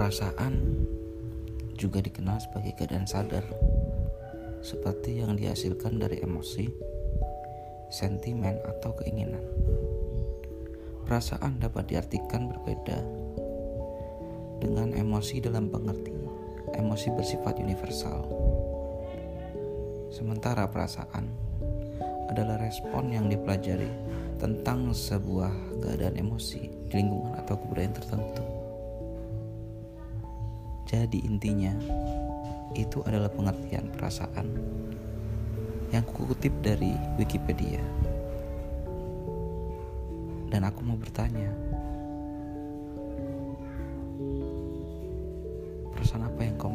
Perasaan juga dikenal sebagai keadaan sadar, seperti yang dihasilkan dari emosi, sentimen, atau keinginan. Perasaan dapat diartikan berbeda dengan emosi dalam pengerti emosi bersifat universal. Sementara perasaan adalah respon yang dipelajari tentang sebuah keadaan emosi di lingkungan atau kebudayaan tertentu. Jadi intinya itu adalah pengertian perasaan yang kukutip dari Wikipedia. Dan aku mau bertanya, perasaan apa yang kau?